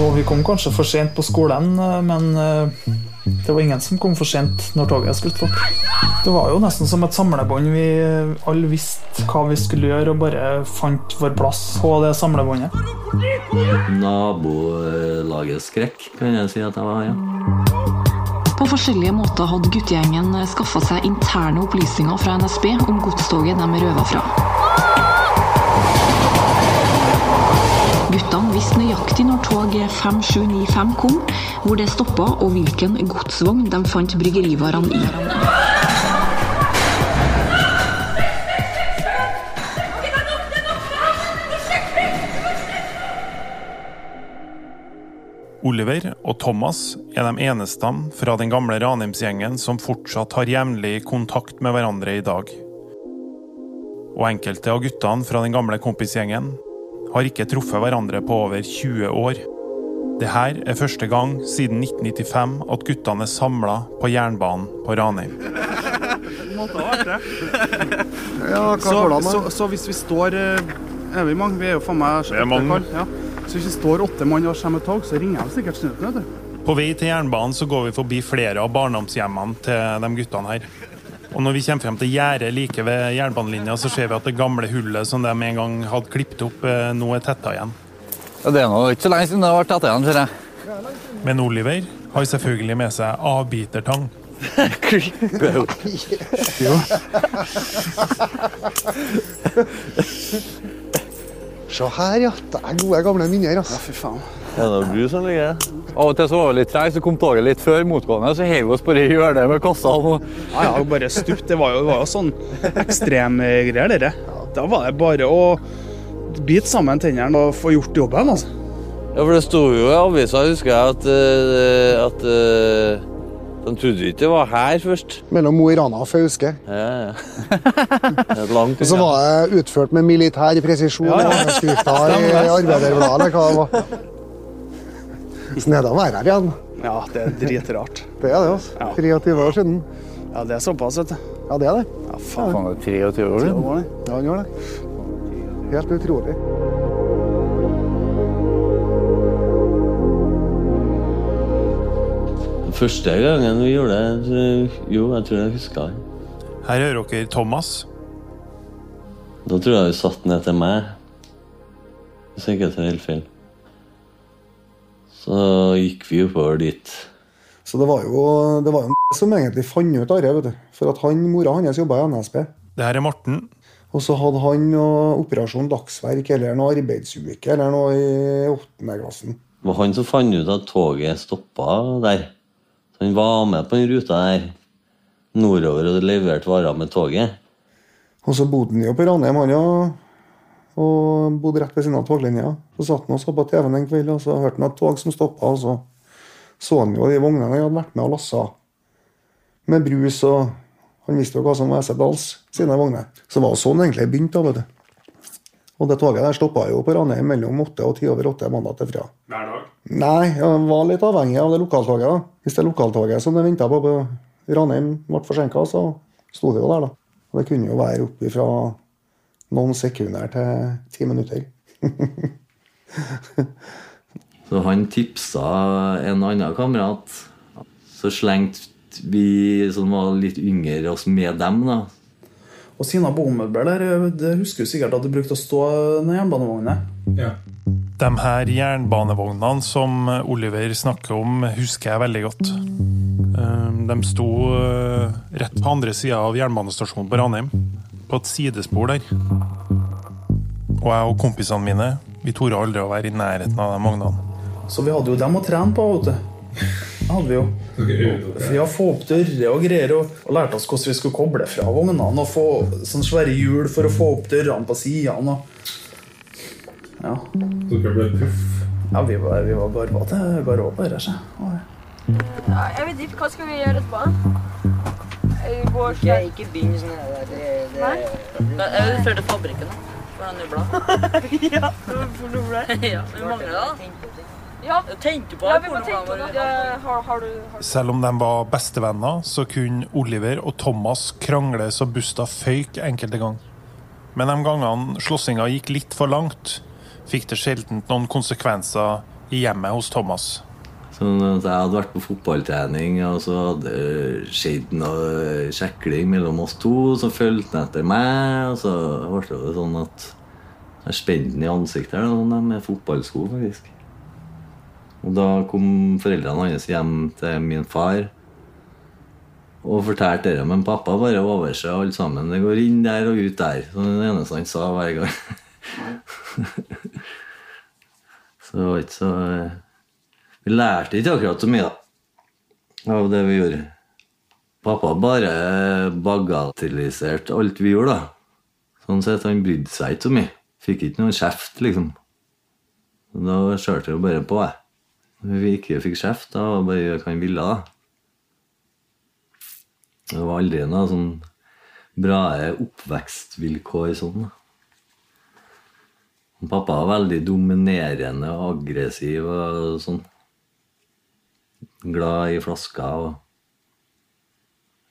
Og vi kom kanskje for sent på skolen, eh, men eh, det var ingen som kom for sent når toget skulle stoppe. Det var jo nesten som et samlebånd. Vi eh, alle visste hva vi skulle gjøre, og bare fant vår plass på det samlebåndet. Nabolagets skrekk, kan jeg si at jeg var, ja. På forskjellige måter hadde guttegjengen skaffa seg interne opplysninger fra NSB om godstoget de røva fra. Guttene visste nøyaktig når tog 5795 kom, hvor det stoppa og hvilken godsvogn de fant bryggerivarene i. Oliver og Thomas er de eneste fra den gamle Ranheimsgjengen som fortsatt har jevnlig kontakt med hverandre i dag. Og enkelte av guttene fra den gamle kompisgjengen har ikke truffet hverandre på over 20 år. Det her er første gang siden 1995 at guttene er samla på jernbanen på Ranheim. Ja, hva Så, går det an, så, så hvis vi står eh, Er vi mange? Vi er jo faen meg Vi er mange. Ja. Så hvis vi står åtte mann og kommer med tog, så ringer de sikkert snuten. På vei til jernbanen så går vi forbi flere av barndomshjemmene til de guttene her. Og når vi kommer frem til gjerdet like ved jernbanelinja, så ser vi at det gamle hullet som de en gang hadde klippet opp, eh, nå er tetta igjen. Ja, det er nå ikke så lenge siden det har vært tetta igjen, ser jeg. Men Oliver har selvfølgelig med seg avbitertang. Se her, ja. Det er gode, gamle minner. Ja, altså. fy faen. Er det noe som ligger her? Av og til så var vi litt trege, så kom toget litt før motgående, så heiv vi oss bare i hjørnet med kassa. og- Ja, ja, bare stupt. Det var jo, det var jo sånn ekstremgreier, dere. Da var det bare å bite sammen tennene og få gjort jobben. altså. Ja, for det sto jo i avisa, husker jeg, at, eh, at eh, de trodde ikke det var her først. Mellom Mo i Rana og Fauske. Ja, ja. Langt Og så var det utført med militær presisjon Ja, ja. skrifta i Arbeiderbladet, eller hva det var. Sånn er det å være her igjen. Ja, det er dritrart. Det er det, altså. Ja. 23 år siden. Ja, det er såpass, vet du. Ja, det er det. Ja, faen. Han er 23 år siden. Ja, han gjør det. Helt utrolig. Første gangen vi gjorde det, jo, jeg tror jeg husker det. Her hører dere Thomas. Da tror jeg vi satt ned til meg. Hvis jeg ikke tar helt feil. Så gikk vi oppover dit. Så det var jo det var en som egentlig fant ut av det, vet du. For at han, mora hans jobba i NSB. Det her er Morten. Og så hadde han noe Operasjon Dagsverk eller noe arbeidsuke eller noe i åttende klassen. Det var han som fant ut at toget stoppa der. Så han var med på den ruta der nordover og leverte varer med toget. Og så bodde han jo på Ranheim, han ja. Og bodde rett ved siden av toglinja. Så satt han og så på TV-en en kveld, og så hørte han et tog som stoppa, og så så han jo de vognene han hadde vært med og lassa. Med brus og Han visste jo hva som var Esedals sine vogner. Så det var sånn egentlig begynte. da, vet du. Og det toget der stoppa jo på Ranheim mellom åtte og ti over åtte mandag til fredag. Hver dag. Nei, jeg var litt avhengig av det lokaltoget. da. Hvis det lokaltoget som det venta på på Ranheim ble forsinka, så sto det jo der, da. Og det kunne jo være opp fra noen sekunder til ti minutter. Så han tipsa en annen kamerat. Så slengte vi som var litt yngre, oss med dem. da. Og Sina bommøbler der, det husker du sikkert at du brukte å stå ned jernbanevognene. Ja. De her jernbanevognene som Oliver snakker om, husker jeg veldig godt. Eh, De sto eh, rett på andre sida av jernbanestasjonen på Ranheim. På et sidespor der. Og jeg og kompisene mine vi torde aldri å være i nærheten av de vognene. Så vi hadde jo dem å trene på, vet du. Det hadde vi jo. Vi har Få opp dører og greier, og, og lærte oss hvordan vi skulle koble fra vognene. Og få sånn svære hjul for å få opp dørene på sidene. Ja. Så Dere ble proff. ja, vi var, vi var garva til garva på dette. Ja, jeg vet ikke, hva skal vi gjøre etterpå? Jeg går Ikke, ikke begynn sånn her. Det, det, Nei? det, Jeg vil føre til fabrikken, da. For den nubla. Ja, for noe ja, vi mangler det, da. Ja, tenkte på ja det. vi må tenke på det. Ja, Har, har du har... Selv om de var bestevenner, så kunne Oliver og Thomas krangle så busta føyk enkelte ganger. Men de gangene slåssinga gikk litt for langt, fikk det sjelden noen konsekvenser i hjemmet hos Thomas. Sånn Jeg hadde vært på fotballtrening, og så hadde det skjedd noe sjekling mellom oss to. Så fulgte han etter meg, og så ble det sånn at jeg spente den i ansiktet her, sånn, med fotballsko, faktisk. Og da kom foreldrene hans hjem til min far og fortalte det. Men pappa bare overser alt sammen. Det går inn der og ut der. Så det eneste han sa hver gang. så det var ikke så Vi lærte ikke akkurat så mye, da, av det vi gjorde. Pappa bare bagatelliserte alt vi gjorde, da. Sånn sett, han brydde seg ikke så mye. Fikk ikke noe kjeft, liksom. Da kjørte jeg bare på, jeg. Når vi ikke fikk kjeft, da var det bare hva han ville, da. Det var aldri noe sånn bra oppvekstvilkår sånn. Pappa var veldig dominerende og aggressiv og sånn. Glad i flasker og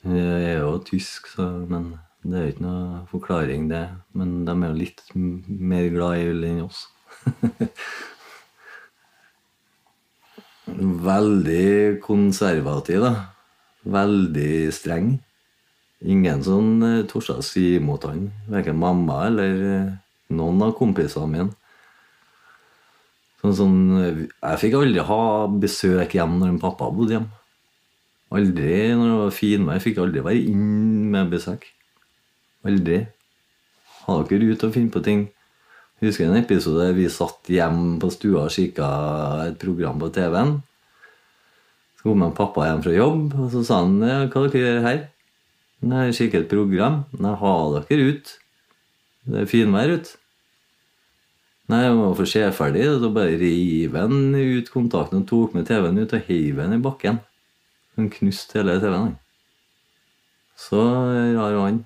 Jeg er jo tysk, så, men det er jo ikke noe forklaring, det. Men de er jo litt mer glad i øl enn oss. Veldig konservativ, da. Veldig streng. Ingen som eh, torde å si imot han. Verken mamma eller eh, noen av kompisene mine. Sånn, sånn, jeg fikk aldri ha besøk hjem når en pappa bodde hjemme. Aldri når det var finvær. Fikk aldri være inn med besøk. Aldri. Ha dere ut og finne på ting. Jeg husker en episode vi satt hjemme på stua og kikka et program på TV-en. Så kom en pappa hjem fra jobb, og så sa han ja, hva dere gjør her? Jeg kikker et program. Nei, ha dere ut. Det er finvær ute. Nei, jeg var for og Så bare reiv han ut kontakten og tok med TV-en ut og heiv den i bakken. Han knuste hele TV-en. Så rar var han.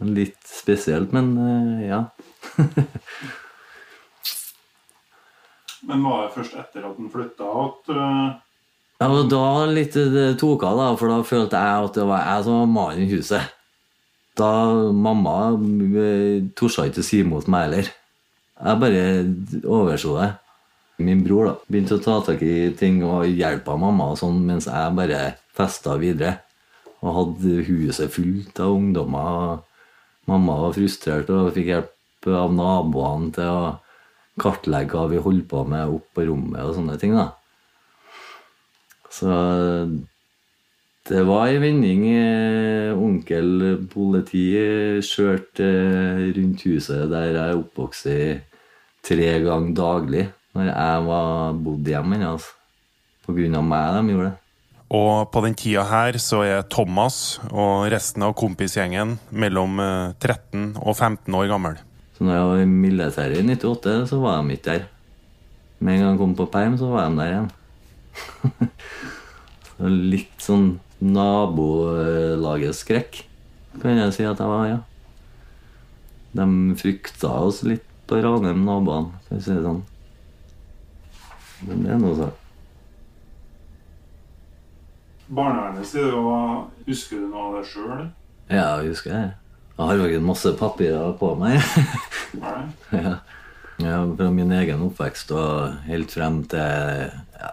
Litt spesielt, men eh, ja. Men var det først etter at han flytta at uh, Ja, og da litt det tok av, da, for da følte jeg at det var jeg som var mannen i huset. Da mamma eh, torde ikke si imot meg heller. Jeg bare overså det. Min bror da, begynte å ta tak i ting og hjelpe mamma og sånn, mens jeg bare festa videre. Og hadde huset fullt av ungdommer. Mamma var frustrert og fikk hjelp av naboene til å kartlegge hva vi holdt på med opp på rommet og sånne ting. da. Så det var ei vending. eh, Onkel politi kjørte eh, rundt huset der jeg oppvokste i tre ganger daglig når jeg var bodd hjemme. Altså. På grunn av meg de gjorde det. Og på den tida her så er Thomas og resten av kompisgjengen mellom eh, 13 og 15 år gammel. Så når jeg var i militæret i 98, så var de ikke der. Med en gang jeg kom på perm, så var de der igjen. så litt sånn nabolagets skrekk, kan jeg si at jeg var, ja. De frykta oss litt på Ranheim, naboene, for å si det sånn. Men det er noe så. Barnevernet sier jo Husker du noe av det sjøl? Ja, jeg husker det. Jeg har jo ikke masse papirer på meg. ja. ja, Fra min egen oppvekst og helt frem til ja,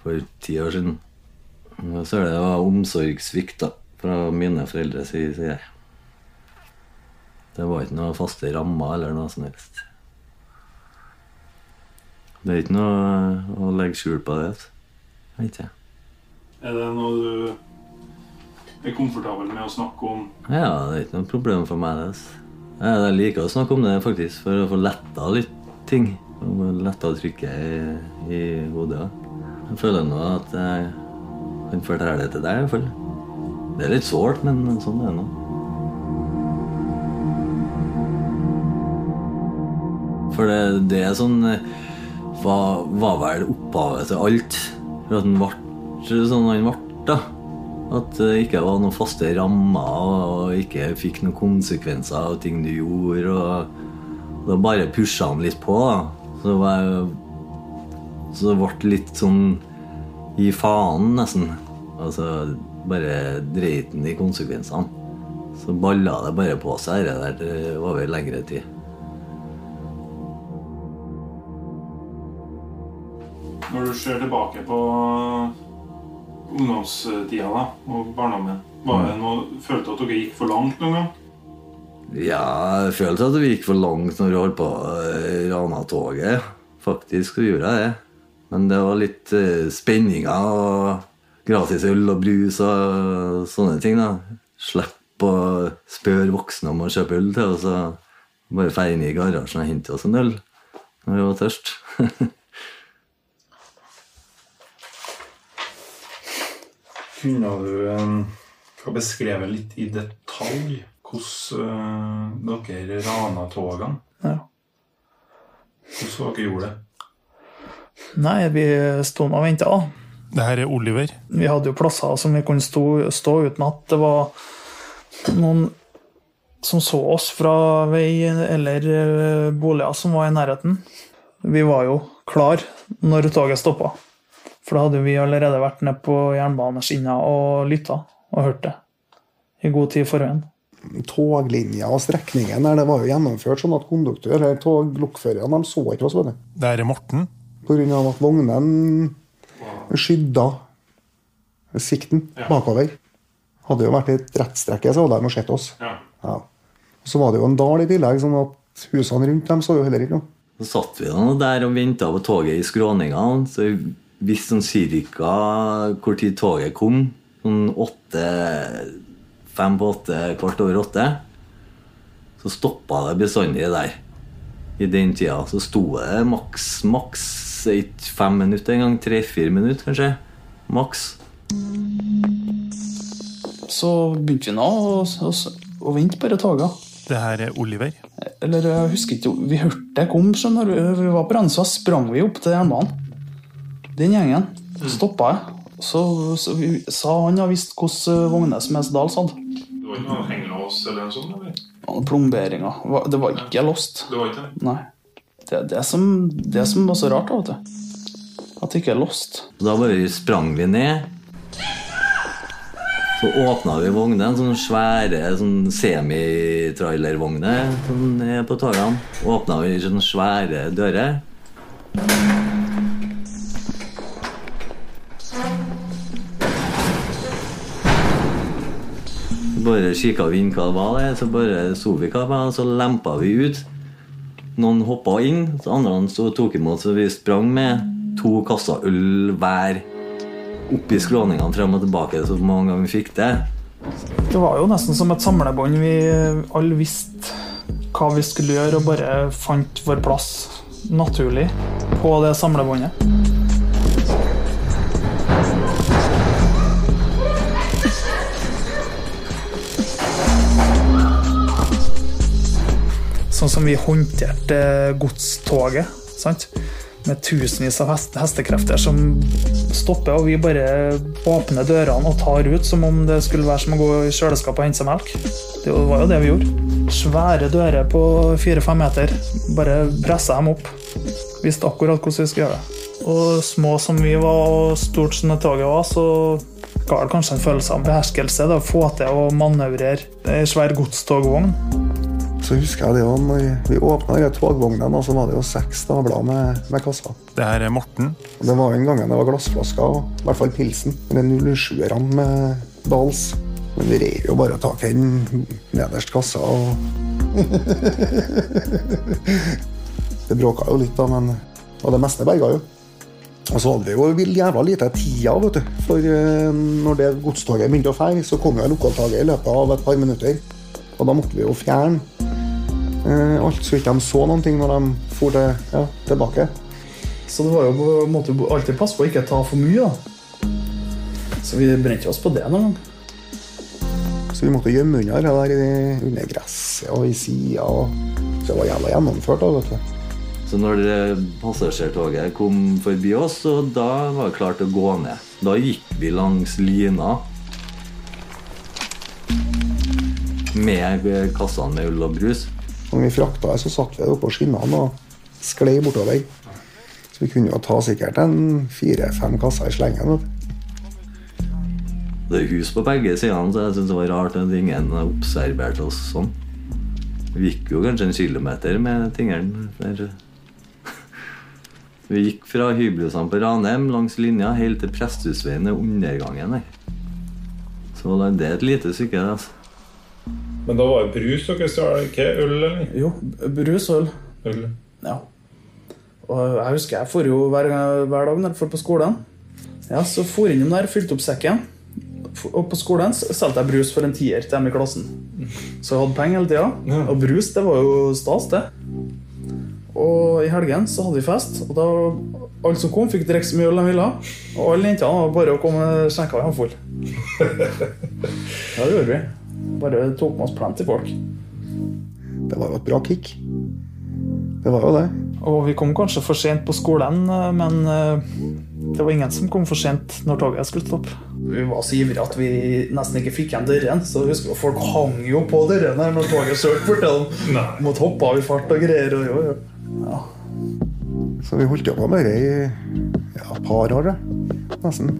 for ti år siden. Og så er det omsorgssvikt da, fra mine foreldre, sier jeg. Det var ikke noe faste rammer eller noe som helst. Det er ikke noe å legge skjul på det. Vet jeg. Er det noe du er komfortabel med å snakke om? Ja, det er ikke noe problem for meg. det. Jeg liker å snakke om det faktisk, for å få letta litt ting. Letta trykket i, i hodet. Jeg føler nå at jeg kan forteller det til deg. iallfall. Det er litt sårt, men sånn er det nå. For det, det er sånn eh, var, var vel opphavet til alt. For at han ble sånn han ble, da. At det ikke var noen faste rammer og ikke fikk noen konsekvenser av ting du gjorde. og Da bare pusha han litt på. da. Så Så det ble litt sånn gi faen, nesten. Altså, bare driten i konsekvensene. Så balla det bare på seg, det der over lengre tid. Når du ser tilbake på ungdomstida da, og barndommen, var mm. følte du at dere gikk for langt noen gang? Ja, jeg følte at det gikk for langt når vi holdt på eh, å rane toget. Faktisk så gjorde jeg det. Men det var litt uh, spenninger og gratis øl og brus og sånne ting. da. Slipp å spørre voksne om å kjøpe øl til, og så bare dra inn i garasjen og hente oss en øl når vi var tørst. Kunne du eh, få beskrevet litt i detalj hvordan eh, dere rana togene? Ja. Hvordan dere gjorde det? Nei, vi sto og venta. Det her er Oliver. Vi hadde jo plasser som vi kunne stå, stå uten at det var noen som så oss fra vei eller eh, boliger som var i nærheten. Vi var jo klar når toget stoppa. For da hadde vi allerede vært nede på jernbaneskinna og lytta og hørt det. I god tid forveien. Toglinja og strekningen der, det var jo gjennomført sånn at konduktør eller toglokførerne de så ikke oss. Det her er Morten. Pga. at vognene skydda sikten bakover. Hadde jo vært i et rettstrekke, så hadde de sett oss. Ja. Ja. Og så var det jo en dal i tillegg, sånn at husene rundt dem så jo heller ikke noe. Så satt vi da der og venta på toget i skråninga, Så vi visste sånn cirka hvor tid toget kom. Sånn åtte Fem på åtte, kvart over åtte. Så stoppa det bestandig der. I den tida så sto det maks maks ikke fem minutter engang. Tre-fire minutter, kanskje. Maks. Så begynte vi nå å, å, å vente på det toget. Det her er Oliver. Eller jeg husker ikke, vi hørte det kom, skjønner du. Vi var på Rensa, sprang vi opp til jernbanen. Den gjengen. Stoppa jeg. Så, så vi, sa han ja visst hvordan Vågnes med Dals hadde. Var ikke noe hengelås eller noe sånt? eller? Noen Plomberinger. Det var ikke lost. Det var ikke det? Nei. Det er det som, det som var så rart, vet du. At det ikke er lost. Da bare sprang vi ned. Så åpna vi vognene, sånne svære sånn semitrailervogner sånn er på togene. Åpna vi sånne svære dører. Bare kikka vi inn hva det var, så bare så vi hva det var, så lempa vi ut. Noen hoppa inn, så andre så tok imot, så vi sprang med to kasser øl hver oppi skråningene frem og tilbake så mange ganger vi fikk det. Det var jo nesten som et samlebånd. Vi alle visste hva vi skulle gjøre, og bare fant vår plass naturlig på det samlebåndet. Sånn som vi håndterte godstoget. sant? Med tusenvis av hest hestekrefter som stopper, og vi bare åpner dørene og tar ut som om det skulle være som å gå i kjøleskapet og hente seg melk. Det var jo det vi gjorde. Svære dører på fire-fem meter. Bare pressa dem opp. Visste akkurat hvordan vi skulle gjøre det. Og små som vi var, og stort som det toget var, så ga det kanskje en følelse av beherskelse. Det å få til å manøvrere ei svær godstogvogn. Så husker jeg det jo, når vi åpna togvognene, og så var det jo seks stabler med, med kasser. Det her er Morten. Og Det var den en gang det var glassflasker, og i hvert fall pilsen. Det 07-erne med Dals. Men vi reiv jo bare tak i den nederst kassa og Det bråka jo litt, da, men Og det meste berga jo. Og så hadde vi jo vill jævla lite tida, vet du. For eh, når det godstoget begynte å fære, så kom jo lokaltoget i løpet av et par minutter. Og da måtte vi jo fjerne alt, så ikke de så noen ting når de for til, ja, tilbake. Så det var jo på en måte alltid passe på å ikke ta for mye. da. Så vi brente oss på det noen gang. Så vi måtte gjemme unna det der i- under gresset og i sida. Så det var jævla gjennomført. da, vet du. Så når passasjertoget kom forbi oss, så da var det klart å gå ned. Da gikk vi langs lina med kassene med ull og brus. Når vi frakta det, så satt vi oppå skinnene og sklei bortover. Så vi kunne jo ta sikkert en fire-fem kasser i slengen. Det er hus på begge sidene, så jeg synes det var rart at ingen observerte oss sånn. Vi gikk jo kanskje en kilometer med tingene. Vi gikk fra hybelhusene på Ranheim langs linja helt til Presthusveien er undergangen. Så det er et lite stykke. altså. Men da var det brus dere stjal? Ikke øl, eller? Jo, brus og øl. Øl. Ja. Og jeg husker jeg for jo hver, hver dag når jeg for på skolen. Ja, Så for innom der, fylte opp sekken. Og på skolen solgte jeg brus for en tier til dem i klassen. Så jeg hadde penger hele tida. Og brus, det var jo stas, det. Og i helgen så hadde vi fest, og da alle som kom, fikk drikke så mye øl de ville. Og alle jentene var bare å komme og skjenke av en håndfull. Ja, det gjorde vi. Bare tok med oss plenty folk. Det var jo et bra kick. Det var jo det. Og vi kom kanskje for sent på skolen, eh, men eh, det var ingen som kom for sent når toget skulle stoppe. Vi var så ivrige at vi nesten ikke fikk igjen dørene, så husker at folk hang jo på dørene når toget kjørte bort til dem. Måtte hoppe av i fart og greier. Og jo, jo. Ja. Så vi holdt jo på med det i ja, et par år, nesten.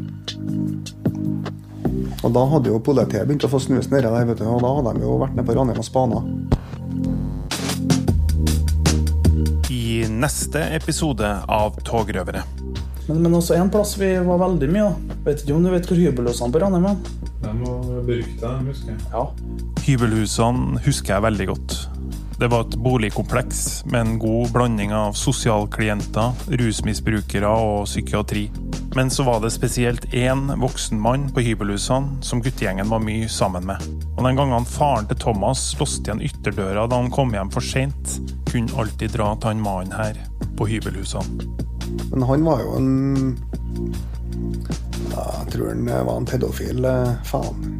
Og da hadde jo politiet begynt å få snus nedi der, vet du, og da hadde de jo vært nede på Ranheim og spana. I neste episode av Togrøvere. Men, men også en plass vi var veldig mye. da. Vet ikke om du vet hvor hybelhusene på Ranheim er? De var berykta, husker jeg. Ja. Hybelhusene husker jeg veldig godt. Det var et boligkompleks med en god blanding av sosialklienter, rusmisbrukere og psykiatri. Men så var det spesielt én voksen mann på hybelhusene som guttegjengen var mye sammen med. Og den gangen faren til Thomas låste igjen ytterdøra da han kom hjem for seint, kunne alltid dra til han mannen her på hybelhusene. Men han var jo en Jeg tror han var en pedofil eh, faen.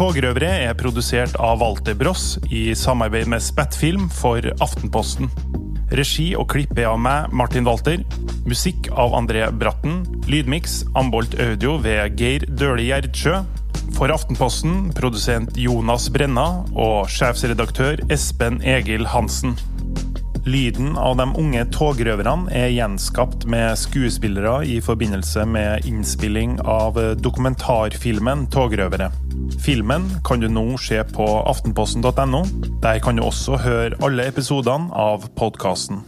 Togrøvere er produsert av Walter Bross i samarbeid med Spettfilm for Aftenposten. Regi og klipp er av meg, Martin Walter. Musikk av André Bratten. Lydmiks Ambolt Audio ved Geir Døhli Gjerdsjø. For Aftenposten produsent Jonas Brenna og sjefsredaktør Espen Egil Hansen. Lyden av de unge togrøverne er gjenskapt med skuespillere i forbindelse med innspilling av dokumentarfilmen 'Togrøvere'. Filmen kan du nå se på aftenposten.no. Der kan du også høre alle episodene av podkasten.